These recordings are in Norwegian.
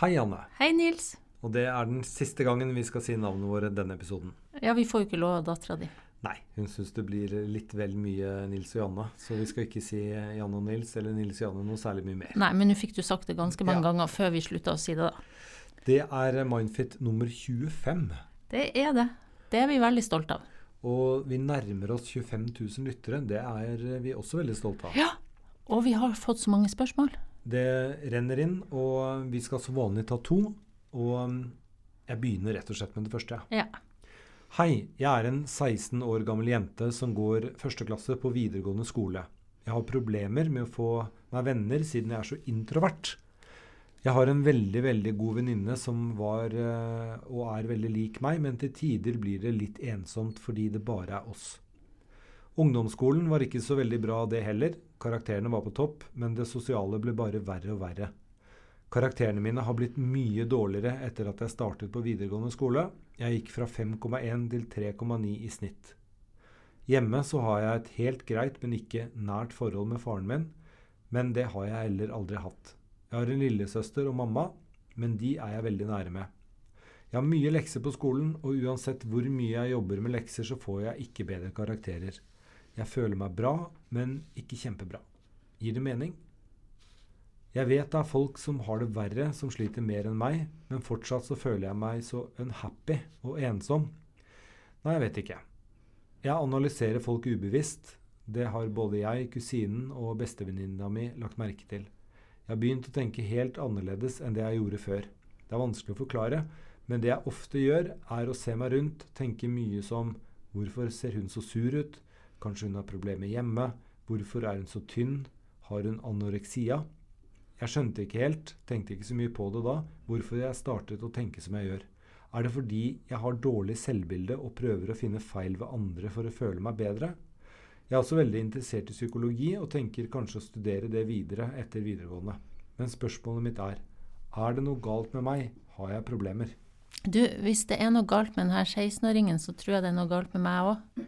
Hei, Anne. Hei, Nils. Og det er den siste gangen vi skal si navnet våre denne episoden. Ja, vi får jo ikke lov av dattera di. Nei, hun syns det blir litt vel mye Nils og Janne, så vi skal ikke si Janne og Nils eller Nils og Janne noe særlig mye mer. Nei, men nå fikk du sagt det ganske mange Ja. ganger før vi slutta å si det, da. Det er Mindfit nummer 25, Det er det. Det er vi veldig stolte av. og vi nærmer oss 25 000 lyttere. Det er vi også veldig stolte av. Ja. Og vi har fått så mange spørsmål. Det renner inn, og vi skal som vanlig ta to. Og jeg begynner rett og slett med det første. Ja. Hei, jeg er en 16 år gammel jente som går førsteklasse på videregående skole. Jeg har problemer med å få meg venner siden jeg er så introvert. Jeg har en veldig, veldig god venninne som var eh, og er veldig lik meg, men til tider blir det litt ensomt fordi det bare er oss. Ungdomsskolen var ikke så veldig bra det heller. Karakterene var på topp, men det sosiale ble bare verre og verre. Karakterene mine har blitt mye dårligere etter at jeg startet på videregående skole. Jeg gikk fra 5,1 til 3,9 i snitt. Hjemme så har jeg et helt greit, men ikke nært forhold med faren min, men det har jeg heller aldri hatt. Jeg har en lillesøster og mamma, men de er jeg veldig nære med. Jeg har mye lekser på skolen, og uansett hvor mye jeg jobber med lekser, så får jeg ikke bedre karakterer. Jeg føler meg bra, men ikke kjempebra. Gir det mening? Jeg vet det er folk som har det verre, som sliter mer enn meg, men fortsatt så føler jeg meg så unhappy og ensom. Nei, jeg vet ikke. Jeg analyserer folk ubevisst. Det har både jeg, kusinen og bestevenninna mi lagt merke til. Jeg har begynt å tenke helt annerledes enn det jeg gjorde før. Det er vanskelig å forklare, men det jeg ofte gjør, er å se meg rundt, tenke mye som Hvorfor ser hun så sur ut? Kanskje hun har problemer hjemme? Hvorfor er hun så tynn? Har hun anoreksia? Jeg skjønte ikke helt, tenkte ikke så mye på det da, hvorfor jeg startet å tenke som jeg gjør. Er det fordi jeg har dårlig selvbilde og prøver å finne feil ved andre for å føle meg bedre? Jeg er også veldig interessert i psykologi og tenker kanskje å studere det videre etter videregående. Men spørsmålet mitt er, er det noe galt med meg? Har jeg problemer? Du, hvis det er noe galt med denne 16-åringen, så tror jeg det er noe galt med meg òg.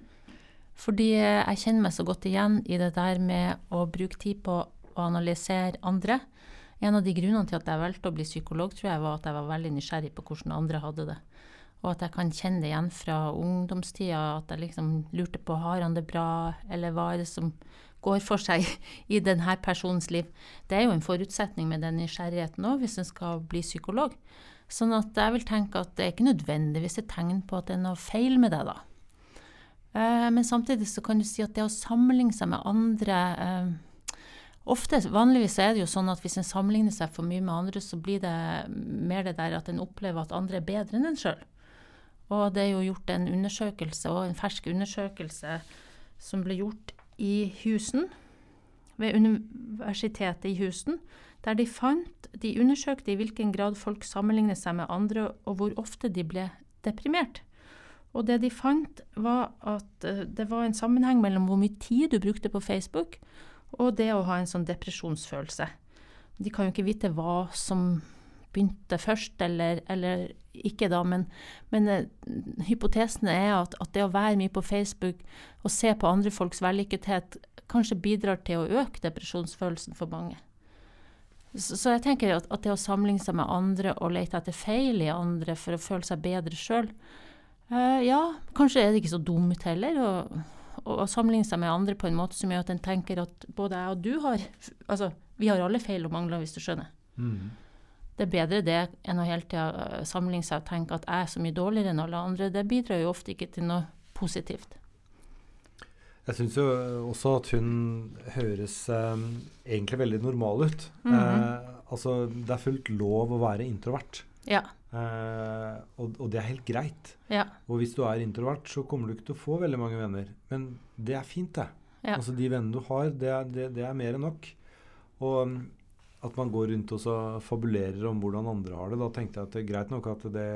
Fordi jeg kjenner meg så godt igjen i det der med å bruke tid på å analysere andre. En av de grunnene til at jeg valgte å bli psykolog, tror jeg var at jeg var veldig nysgjerrig på hvordan andre hadde det. Og at jeg kan kjenne det igjen fra ungdomstida, at jeg liksom lurte på har han det bra, eller hva er det som går for seg i denne personens liv. Det er jo en forutsetning med den nysgjerrigheten òg, hvis en skal bli psykolog. Sånn at jeg vil tenke at det er ikke nødvendigvis et tegn på at det er noe feil med deg, da. Eh, Men samtidig så kan du si at det å sammenligne seg med andre eh, Ofte, vanligvis er det jo sånn at hvis en sammenligner seg for mye med andre, så blir det mer det der at en opplever at andre er bedre enn en sjøl. Og det er jo gjort en undersøkelse, og en fersk undersøkelse som ble gjort i Houston, ved Universitetet i Houston, der de fant De undersøkte i hvilken grad folk sammenligner seg med andre, og hvor ofte de ble deprimert. Og det de fant, var at eh, det var en sammenheng mellom hvor mye tid du brukte på Facebook, og det å ha en sånn depresjonsfølelse. De kan jo ikke vite hva som begynte først, eller, eller ikke da, men, men eh, hypotesen er at, at det å være mye på Facebook og se på andre folks vellykkethet kanskje bidrar til å øke depresjonsfølelsen for mange. Så, så jeg tenker at, at det å sammenligne seg med andre og lete etter feil i andre for å føle seg bedre sjøl, eh, ja, kanskje er det ikke så dumt heller å, å, sammenligne seg med andre på en måte som gjør at en tenker at både jeg og du har Altså, vi har alle feil og mangler, hvis du skjønner. Mm. Det er bedre det enn å hele tida sammenligne seg og tenke at jeg er så mye dårligere enn alle andre. Det bidrar jo ofte ikke til noe positivt. Jeg syns jo også at hun høres eh, egentlig veldig normal ut. Mhm. eh, altså, det er fullt lov å være introvert. Ja. Eh, og, og det er helt greit. Ja. Og hvis du er introvert, så kommer du ikke til å få veldig mange venner. Men det er fint, det. Ja. Altså De vennene du har, det er, det, det er mer enn nok. Og um, at man går rundt og så fabulerer om hvordan andre har det. Da tenkte jeg at det er greit nok at det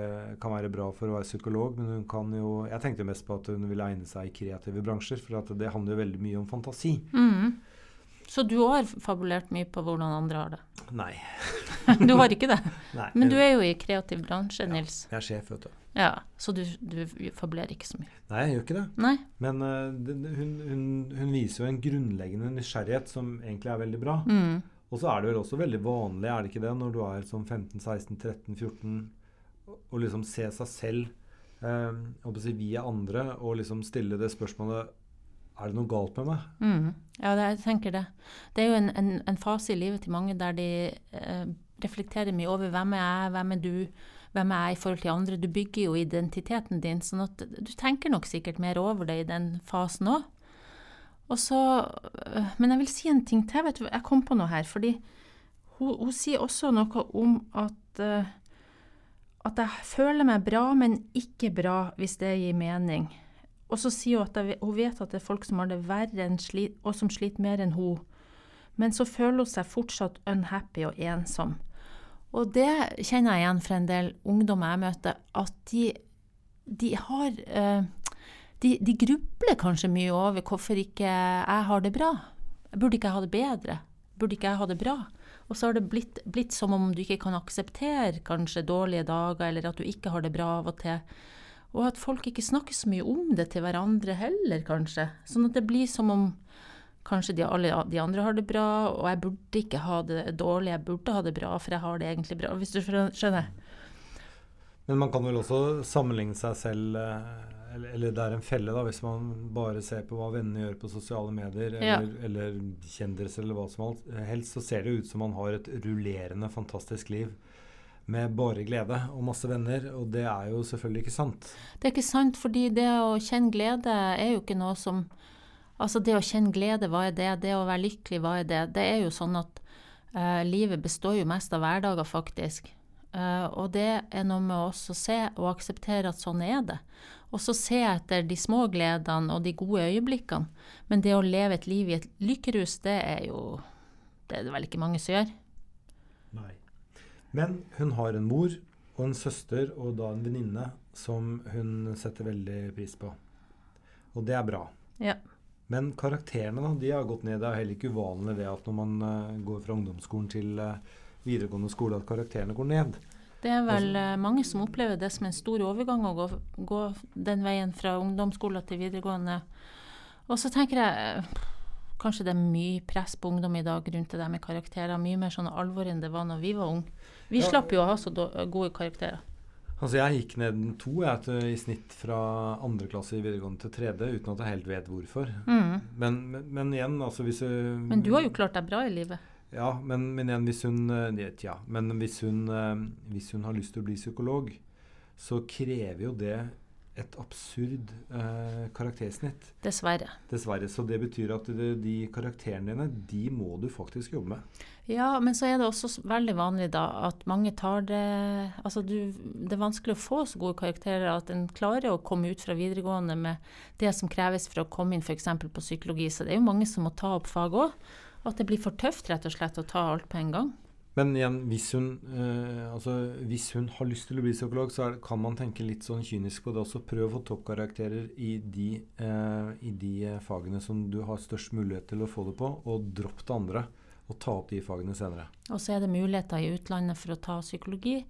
kan være bra for å være psykolog, men hun kan jo Jeg tenkte mest på at hun ville egne seg i kreative bransjer, for at det handler jo veldig mye om fantasi. Mhm. Så du har fabulert mye på hvordan andre har det? Nei. Du har ikke det? Nei Men du er jo i kreativ bransje, Nils. Jeg er sjef, vet du. Ja, Så du, du fabulerer ikke så mye? Nei, jeg gjør ikke det. Nei? Men uh, det, hun, hun, hun viser jo en grunnleggende nysgjerrighet som egentlig er veldig bra. Mm. Og så er det vel også veldig vanlig, er det ikke det, når du er som 15-16-13-14, å liksom se seg selv um, si, via andre og liksom stille det spørsmålet er det noe galt med meg? Mm. Ja, det, jeg tenker det. Det er jo en, en, en, fase i livet til mange der de eh, reflekterer mye over hvem er jeg, hvem er du, hvem er jeg i forhold til andre. Du bygger jo identiteten din, sånn at du tenker nok sikkert mer over det i den fasen òg. Øh, men jeg vil si en ting til. vet du, Jeg kom på noe her. fordi hun, hun sier også noe om at, uh, at jeg føler meg bra, men ikke bra, hvis det gir mening. Og så sier hun at jeg, hun vet at det er folk som har det verre slit, og som sliter mer enn hun. Men så føler hun seg fortsatt unhappy og ensom. Og det kjenner jeg igjen fra en del ungdommer jeg møter, at de, de har uh, de, de, grubler kanskje mye over hvorfor ikke jeg har det bra. Burde ikke jeg ha det bedre? Burde ikke jeg ha det bra? Og så har det blitt, blitt, som om du ikke kan akseptere kanskje dårlige dager, eller at du ikke har det bra av og til. Og at folk ikke snakker så mye om det til hverandre heller, kanskje. Sånn at det blir som om kanskje de, alle de andre har det bra, og jeg burde ikke ha det dårlig, jeg burde ha det bra, for jeg har det egentlig bra. Hvis du skjønner? Men man kan vel også sammenligne seg selv eh, eller, eller, det er en felle, da, hvis man bare ser på hva vennene gjør på sosiale medier, eller, ja. eller kjendiser eller hva som helst, så ser det ut som man har et rullerende, fantastisk liv med bare glede og masse venner, og det er jo selvfølgelig ikke sant. Det er ikke sant, fordi det å kjenne glede er jo ikke noe som Altså det å kjenne glede, hva er det? Det å være lykkelig, hva er det? Det er jo sånn at uh, livet består jo mest av hverdager, faktisk. Uh, og det er noe med oss å se og akseptere at sånn er det. Og så se etter de små gledene og de gode øyeblikkene. Men det å leve et liv i et lykkerus, det er jo Det er det vel ikke mange som gjør. Nei. Men hun har en mor og en søster og da en venninne som hun setter veldig pris på. Og det er bra. Ja. Men karakterene da, de har gått ned. Det er heller ikke uvanlig det at når man uh, går fra ungdomsskolen til uh, videregående skole, at karakterene går ned. Det er vel altså, mange som opplever det som en stor overgang å gå, gå den veien fra ungdomsskolen til videregående. Og så tenker jeg kanskje det er mye press på ungdom i dag rundt det der med karakterer. Mye mer sånn alvor enn det var når vi var unge. Vi ja. slapp jo å ha så gode karakterer. Altså Jeg gikk ned to jeg, til, i snitt fra andre klasse i videregående til tredje, uten at jeg helt vet hvorfor. Mm. Men, men, men, igjen, altså hvis Men du har jo klart deg bra i livet? Ja, men, men igjen, hvis hun, eh, ja, men hvis hun, eh, hvis hun har lyst til å bli psykolog, så krever jo det et absurd eh, karaktersnitt. Dessverre. Dessverre. Så det betyr at det, de karakterene dine, de må du faktisk jobbe med. Ja, men så er det også veldig vanlig da at mange tar det Altså du, det er vanskelig å få så gode karakterer at en klarer å komme ut fra videregående med det som kreves for å komme inn f.eks. på psykologi. Så det er jo mange som må ta opp fag òg. At det blir for tøft rett og slett å ta alt på en gang. Men igjen, hvis hun, eh, altså, hvis hun har lyst til å bli psykolog, så er, kan man tenke litt sånn kynisk på det også. Prøv å få toppkarakterer i de, eh, i de eh, fagene som du har størst mulighet til å få det på, og dropp det andre. Og ta opp de fagene senere. Og så er det muligheter i utlandet for å ta psykologi.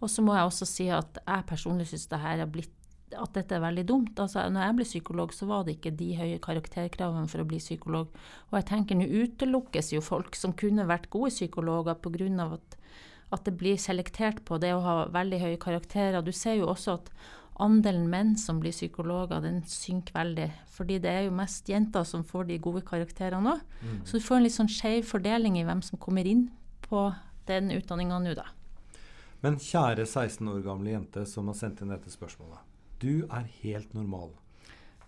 Og så må jeg også si at jeg personlig syns det her har blitt at dette er veldig dumt. Altså, når jeg ble psykolog, så var det ikke de høye karakterkravene for å bli psykolog. Og jeg tenker nå utelukkes jo folk som kunne vært gode psykologer pga. At, at det blir selektert på det å ha veldig høye karakterer. Du ser jo også at andelen menn som blir psykologer, den synker veldig. Fordi det er jo mest jenter som får de gode karakterene òg. Mm. Så du får en litt sånn skeiv fordeling i hvem som kommer inn på den utdanninga nå, da. Men kjære 16 år gamle jente som har sendt inn dette spørsmålet. Du er helt normal.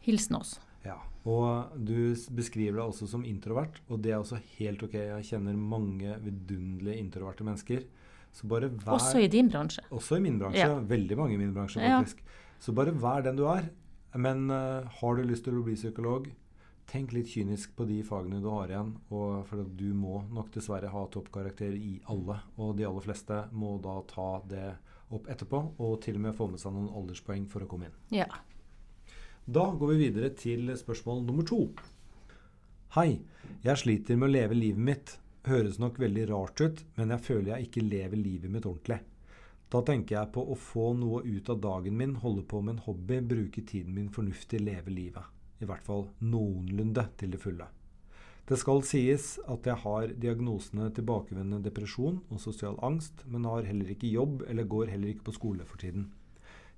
Hilsen oss. Ja, og du beskriver deg også som introvert, og det er også helt ok. Jeg kjenner mange vidunderlige introverte mennesker. Vær, også i din bransje. Også i min bransje. Ja. Veldig mange i min bransje, faktisk. Ja. Så bare vær den du er. Men uh, har du lyst til å bli psykolog, tenk litt kynisk på de fagene du har igjen. Og for du må nok dessverre ha toppkarakter i alle. Og de aller fleste må da ta det opp etterpå, og til og med få med seg noen alderspoeng for å komme inn. Ja. Da går vi videre til spørsmål nummer to. Hei, jeg sliter med å leve livet mitt. Høres nok veldig rart ut, men jeg føler jeg ikke lever livet mitt ordentlig. Da tenker jeg på å få noe ut av dagen min, holde på med en hobby, bruke tiden min fornuftig, leve livet. I hvert fall noenlunde til det fulle. Det skal sies at jeg har diagnosene tilbakevendende depresjon og sosial angst, men har heller ikke jobb eller går heller ikke på skole for tiden.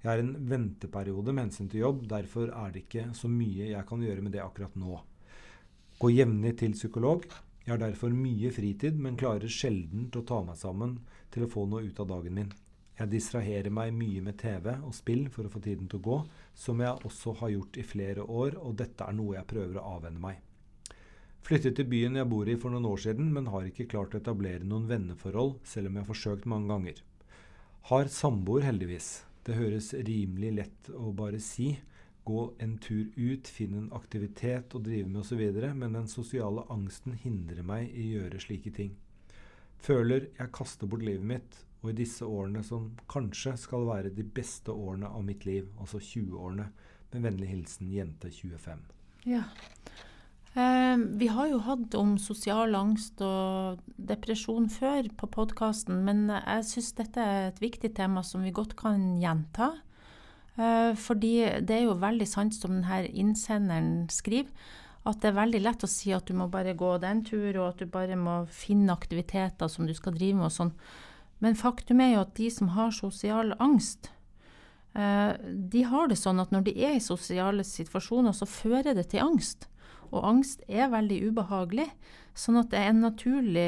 Jeg er en venteperiode med hensyn til jobb, derfor er det ikke så mye jeg kan gjøre med det akkurat nå. Gå jevnlig til psykolog. Jeg har derfor mye fritid, men klarer sjelden å ta meg sammen til å få noe ut av dagen min. Jeg distraherer meg mye med TV og spill for å få tiden til å gå, som jeg også har gjort i flere år, og dette er noe jeg prøver å avvenne meg. Flyttet til byen jeg bor i for noen år siden, men har ikke klart å etablere noen venneforhold, selv om jeg har forsøkt mange ganger. Har samboer, heldigvis. Det høres rimelig lett å bare si. Gå en tur ut, finne en aktivitet å drive med osv., men den sosiale angsten hindrer meg i å gjøre slike ting. Føler jeg kaster bort livet mitt, og i disse årene som kanskje skal være de beste årene av mitt liv, altså 20-årene, med vennlig hilsen jente 25. Ja. Eh, vi har jo hatt om sosial angst og depresjon før på podkasten, men jeg syns dette er et viktig tema som vi godt kan gjenta. Eh, fordi det er jo veldig sant som denne innsenderen skriver, at det er veldig lett å si at du må bare gå den tur, og at du bare må finne aktiviteter som du skal drive med og sånn. Men faktum er jo at de som har sosial angst, eh, de har det sånn at når de er i sosiale situasjoner, så fører det til angst. Og angst er veldig ubehagelig. Sånn at en naturlig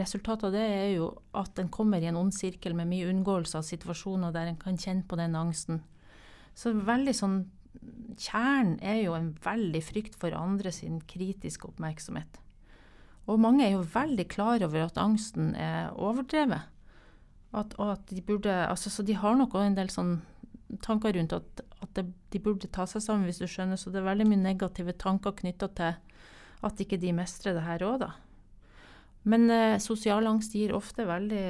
resultat av det er jo at en kommer i en ond sirkel med mye unngåelse av situasjoner der en kan kjenne på den angsten. Så veldig sånn Kjernen er jo en veldig frykt for andre sin kritiske oppmerksomhet. Og mange er jo veldig klar over at angsten er overdrevet. At, at de burde, altså, så de har nok en del sånn tanker rundt at, at det, de burde ta seg sammen, hvis du skjønner. Så det er veldig mye negative tanker knytta til at ikke de mestrer det her òg, da. Men eh, sosial angst gir ofte veldig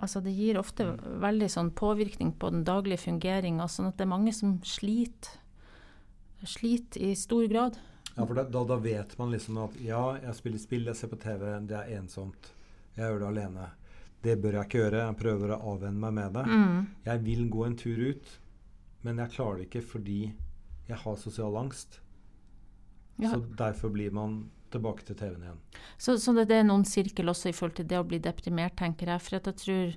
Altså det gir ofte mm. veldig sånn påvirkning på den daglige fungeringa, sånn at det er mange som sliter. Sliter i stor grad. Ja, for da, da, vet man liksom at ja, jeg spiller spill, jeg ser på TV, det er ensomt. Jeg gjør det alene. Det bør jeg ikke gjøre. Jeg prøver å avvenne meg med det. Mm. Jeg vil gå en tur ut, men jeg klarer det ikke fordi jeg har sosial angst. Ja. Så derfor blir man tilbake til TV-en igjen. Så, så det, er noen sirkel også i forhold til det å bli deprimert, tenker jeg. For jeg tror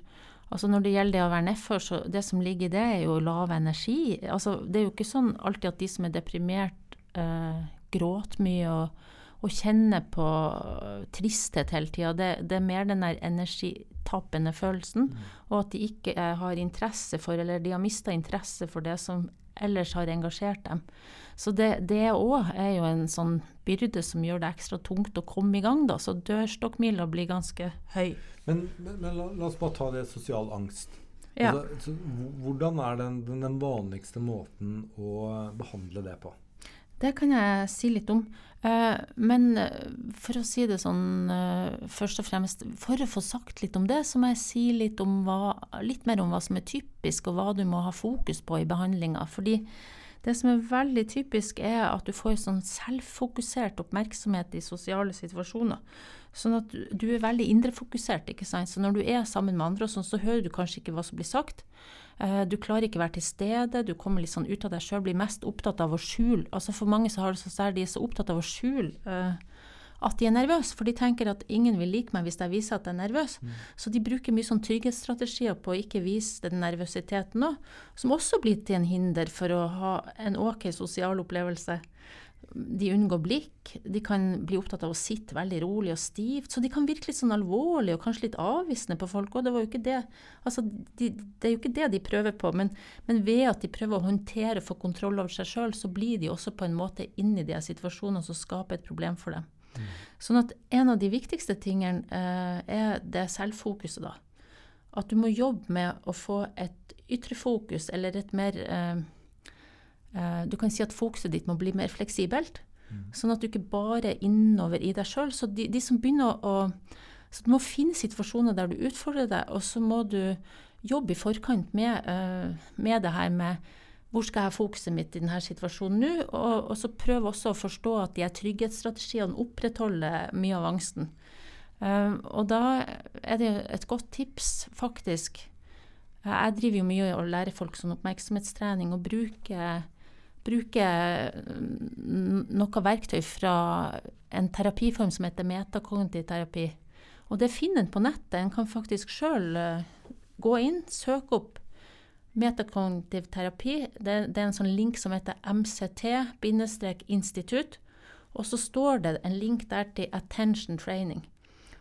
altså Når det gjelder det å være nedfor, så det som ligger i det, er jo lav energi. Altså, det er jo ikke sånn alltid at de som er deprimert, eh, gråter mye og å kjenne på tristhet hele tida. Det, det, er mer den der energitappende følelsen, mm. og at de ikke eh, har interesse for, eller de har mista interesse for det som ellers har engasjert dem. Så det òg er jo en sånn byrde som gjør det ekstra tungt å komme i gang, da. Så dørstokkmila blir ganske høy. Men, men, men la, la, oss bare ta det sosial angst. Ja. Altså, hvordan er den, den vanligste måten å behandle det på? Det kan jeg si litt om. Uh, men eh, for å si det sånn uh, først og fremst For å få sagt litt om det, så må jeg si litt, hva, litt, mer om hva som er typisk, og hva du må ha fokus på i behandlinga. Fordi det som er veldig typisk, er at du får sånn selvfokusert oppmerksomhet i sosiale situasjoner. Sånn at du er veldig indrefokusert. ikke sant? Så når du er sammen med andre, sånn, så hører du kanskje ikke hva som blir sagt. Eh, du klarer ikke å være til stede, du kommer litt sånn ut av deg sjøl, blir mest opptatt av å skjule. Altså For mange så har det så særlig, de er så opptatt av å skjule uh, at de er nervøse, for de tenker at ingen vil like meg hvis jeg viser at jeg er nervøs. Mm. Så de bruker mye sånn trygghetsstrategier på å ikke vise den nervøsiteten òg, som også blir til en hinder for å ha en ok sosial opplevelse de unngår blikk. De kan bli opptatt av å sitte veldig rolig og stivt. Så de kan virke litt sånn alvorlige og kanskje litt avvisende på folk. Og det, var jo ikke det. Altså, de, det er jo ikke det de prøver på. Men, men, ved at de prøver å håndtere og få kontroll over seg sjøl, så blir de også på en måte inn i de situasjonene som skaper et problem for dem. Mm. Sånn at en av de viktigste tingene eh, er det selvfokuset, da. At du må jobbe med å få et ytre fokus, eller et mer Eh, du kan si at fokuset ditt må bli mer fleksibelt. Mm. Sånn at du ikke bare er innover i deg sjøl. Så de, de, som begynner å Så du må finne situasjoner der du utfordrer deg, og så må du jobbe i forkant med, uh, med det her med hvor skal jeg ha fokuset mitt i denne situasjonen nå? Og, og så prøv også å forstå at de her trygghetsstrategiene opprettholder mye av angsten. Uh, og da er det et godt tips, faktisk. Jeg driver jo mye og lærer folk sånn oppmerksomhetstrening og bruker bruker mm, noe verktøy fra en terapiform som heter metakognitiv terapi. Og det finner en på nettet. En kan faktisk sjøl uh, gå inn, søke opp metakognitiv terapi. Det, det, er en sånn link som heter MCT-institutt. Og så står det en link der til attention training.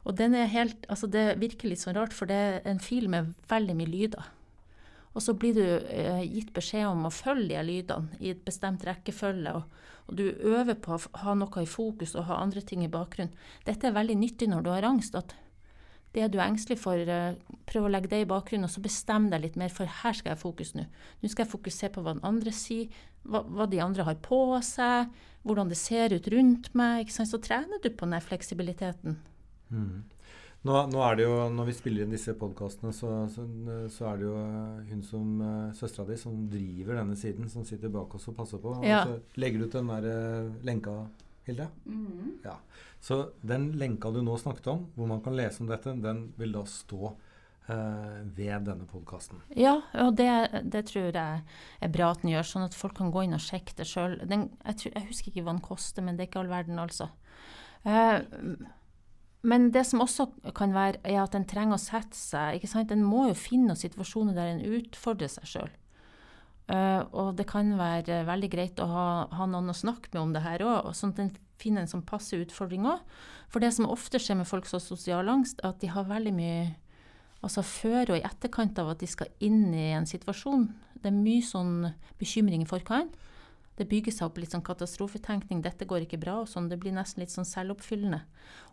Og den er helt, altså Det virker litt sånn rart, for det er en fil med veldig mye lyder. Og så blir du eh, gitt beskjed om å følge de lydene i et bestemt rekkefølge. Og, og, du øver på å ha noe i fokus og ha andre ting i bakgrunnen. Dette er veldig nyttig når du har angst. at det du er engstelig for, eh, prøv å legge det i bakgrunnen, og så bestem deg litt mer, for her skal jeg ha fokus nå. Nå skal jeg fokusere på hva den andre sier, hva, hva, de andre har på seg, hvordan det ser ut rundt meg. Så trener du på den fleksibiliteten. Mm. Nå, nå, er det jo, Når vi spiller inn disse podkastene, så, så, så, er det jo eh, hun som uh, søstera di som driver denne siden, som sitter bak oss og passer på. Ja. Og så legger du ut den der uh, lenka, Hilde. Mm. Ja. Så den lenka du nå snakket om, hvor man kan lese om dette, den vil da stå eh, ved denne podkasten. Ja, og det, det, tror jeg er bra at den gjør, sånn at folk kan gå inn og sjekke det sjøl. Jeg, jeg, husker ikke hva den koster, men det er ikke all verden, altså. Uh, men det som også kan være, er at en trenger å sette seg ikke sant? En må jo finne situasjoner der en utfordrer seg sjøl. Uh, eh, og det kan være veldig greit å ha, ha noen å snakke med om det her òg, sånn at en finner en sånn passe utfordring òg. For det som ofte skjer med folk som har sosial angst, er at de har veldig mye altså før og i etterkant av at de skal inn i en situasjon. Det er mye sånn bekymring i forkant det bygger seg opp litt sånn katastrofetenkning. 'Dette går ikke bra.' og sånn. Det blir nesten litt sånn selvoppfyllende.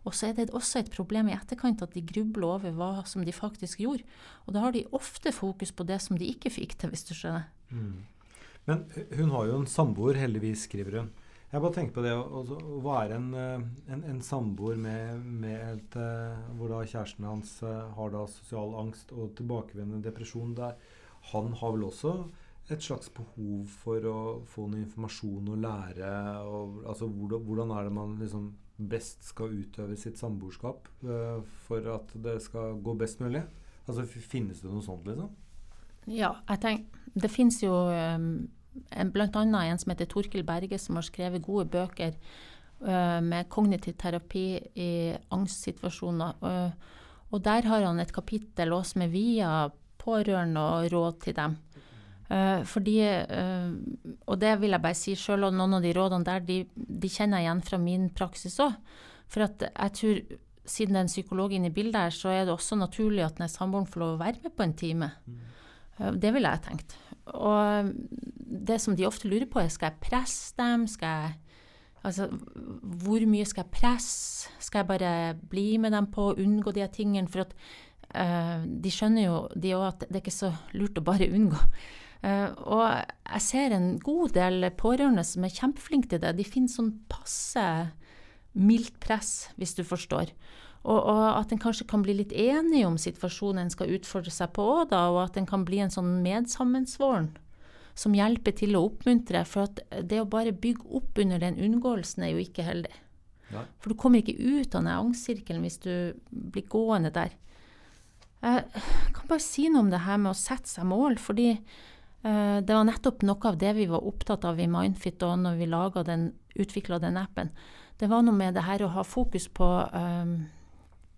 Og så er det også et problem i etterkant at de grubler over hva som de faktisk gjorde. Og da har de ofte fokus på det som de ikke fikk til, hvis du skjønner. Mm. Men hun har jo en samboer, heldigvis, skriver hun. Jeg bare tenker på det å, være en, eh, en, en samboer med, med et, uh, hvor da kjæresten hans har da sosial angst og tilbakevendende depresjon. Der. Han har vel også et slags behov for å få noe informasjon og lære? Og, altså, hvordan, er det man liksom best skal utøve sitt samboerskap uh, for at det skal gå best mulig? Altså, Finnes det noe sånt, liksom? Ja, jeg tenker, det finnes jo um, bl.a. en som heter Torkil Berge, som har skrevet gode bøker uh, med kognitiv terapi i angstsituasjoner. Uh, og der har han et kapittel også med via pårørende og råd til dem. Uh, fordi, uh, og det vil jeg bare si sjøl, og noen av de rådene der, de, de kjenner jeg igjen fra min praksis òg. For at jeg tror, siden det er en psykolog inne i bildet her, så er det også naturlig at når samboeren får lov å være med på en time. Uh, det ville jeg tenkt. Og det som de ofte lurer på, er skal jeg presse dem? Skal jeg Altså, hvor mye skal jeg presse? Skal jeg bare bli med dem på og unngå de tingene? For at de skjønner jo de òg at det er ikke så lurt å bare unngå. Uh, og jeg ser en god del pårørende som er kjempeflinke til det. De finner sånn passe mildt press, hvis du forstår. Og, og, at en kanskje kan bli litt enig om situasjonen en skal utfordre seg på òg, og at en kan bli en sånn medsammensvoren som hjelper til å oppmuntre. For at det å bare bygge opp under den unngåelsen er jo ikke heldig. Ja. For du kommer ikke ut av den angstsirkelen hvis du blir gående der. Jeg kan bare si noe om det her med å sette seg mål, fordi Eh, det var nettopp noe av det vi var opptatt av i Mindfit og når vi den, utvikla den appen. Det var noe med det her å ha fokus på, um,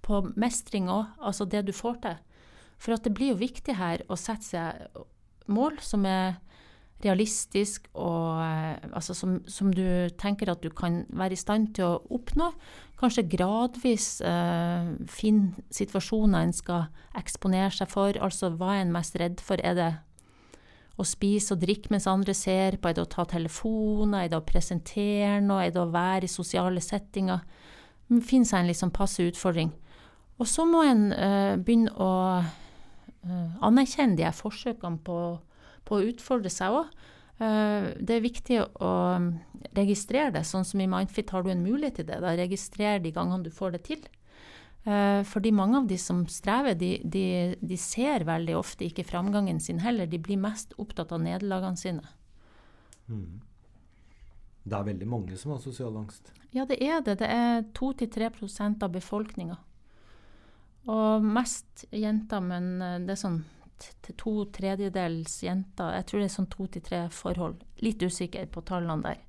på mestring òg, altså det du får til. For det blir jo viktig her å sette seg mål som er realistisk, og uh, altså som, som, du tenker at du kan være i stand til å oppnå. Kanskje gradvis uh, finne situasjoner en skal eksponere seg for. Altså hva er en mest redd for? Er det å spise og drikke mens andre ser på? Er det å ta telefoner? Er det å presentere noe? Er det å være i sosiale settinger? Det finnes en liksom passe utfordring. Og så må en uh, begynne å uh, anerkjenne de her forsøkene på, på, å utfordre seg òg. Uh, eh, det er viktig å registrere det. Sånn som i Mindfit har du en mulighet til det. Da Registrer de gangene du får det til. Eh, fordi mange av de som strever, de, de, de, ser veldig ofte ikke framgangen sin heller. De blir mest opptatt av nederlagene sine. Mm. Det er veldig mange som har sosial angst? Ja, det er det. Det er 2-3% av befolkninga. Og mest jenter, men eh, det er sånn to tredjedels jenter. Jeg tror det er sånn to til tre forhold. Litt usikker på tallene der.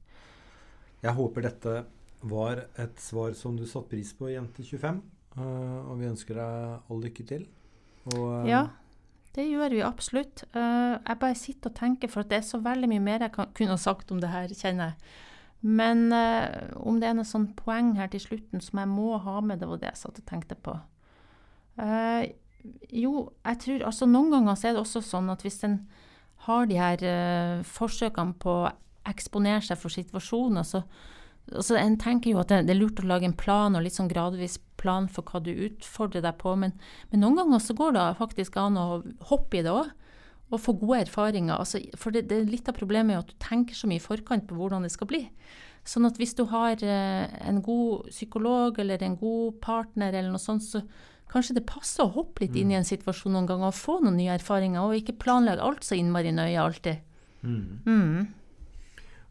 Jeg håper dette var et svar som du satte pris på, Jente25. Uh, og vi ønsker deg all lykke til. Og, uh, ja, det gjør vi absolutt. Uh, jeg bare sitter og tenker, for det er så veldig mye mer jeg kan, kunne sagt om det her, kjenner jeg. Men om det er noe sånn poeng her til slutten som jeg må ha med, det var det jeg satt og tenkte på. jo, jeg tror altså Noen ganger så er det også sånn at hvis en har de her forsøkene på å eksponere seg for situasjoner, så altså En tenker jo at det, det, er lurt å lage en plan, og litt sånn gradvis plan for hva du utfordrer deg på, men, men noen ganger så går det faktisk an å hoppe i det òg. Og få gode erfaringer. Altså, for det, det, litt av problemet er at du tenker så mye i forkant på hvordan det skal bli. Sånn at hvis du har eh, en god psykolog eller en god partner eller noe sånt, så kanskje det passer å hoppe litt mm. inn i en situasjon noen ganger og få noen nye erfaringer, og ikke planlegge alt så innmari nøye alltid. Mm. Mm.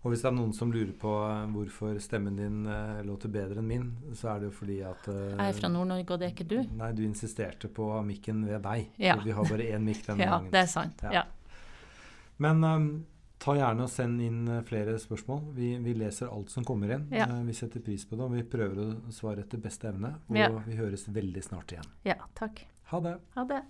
Og hvis det er noen som lurer på eh, hvorfor stemmen din uh, låter bedre enn min, så er det jo fordi at uh, Jeg er fra Nord-Norge, og det er ikke du? Nei, du insisterte på mikken ved deg. Ja. vi har bare én mikk denne ja, gangen. Ja, det er sant. Ja. Men um, ta gjerne og send inn flere spørsmål. Vi, vi leser alt som kommer inn. Ja. Vi setter pris på det, og vi prøver å svare etter beste evne. Og vi høres veldig snart igjen. Ja, takk. Ha det. Ha det.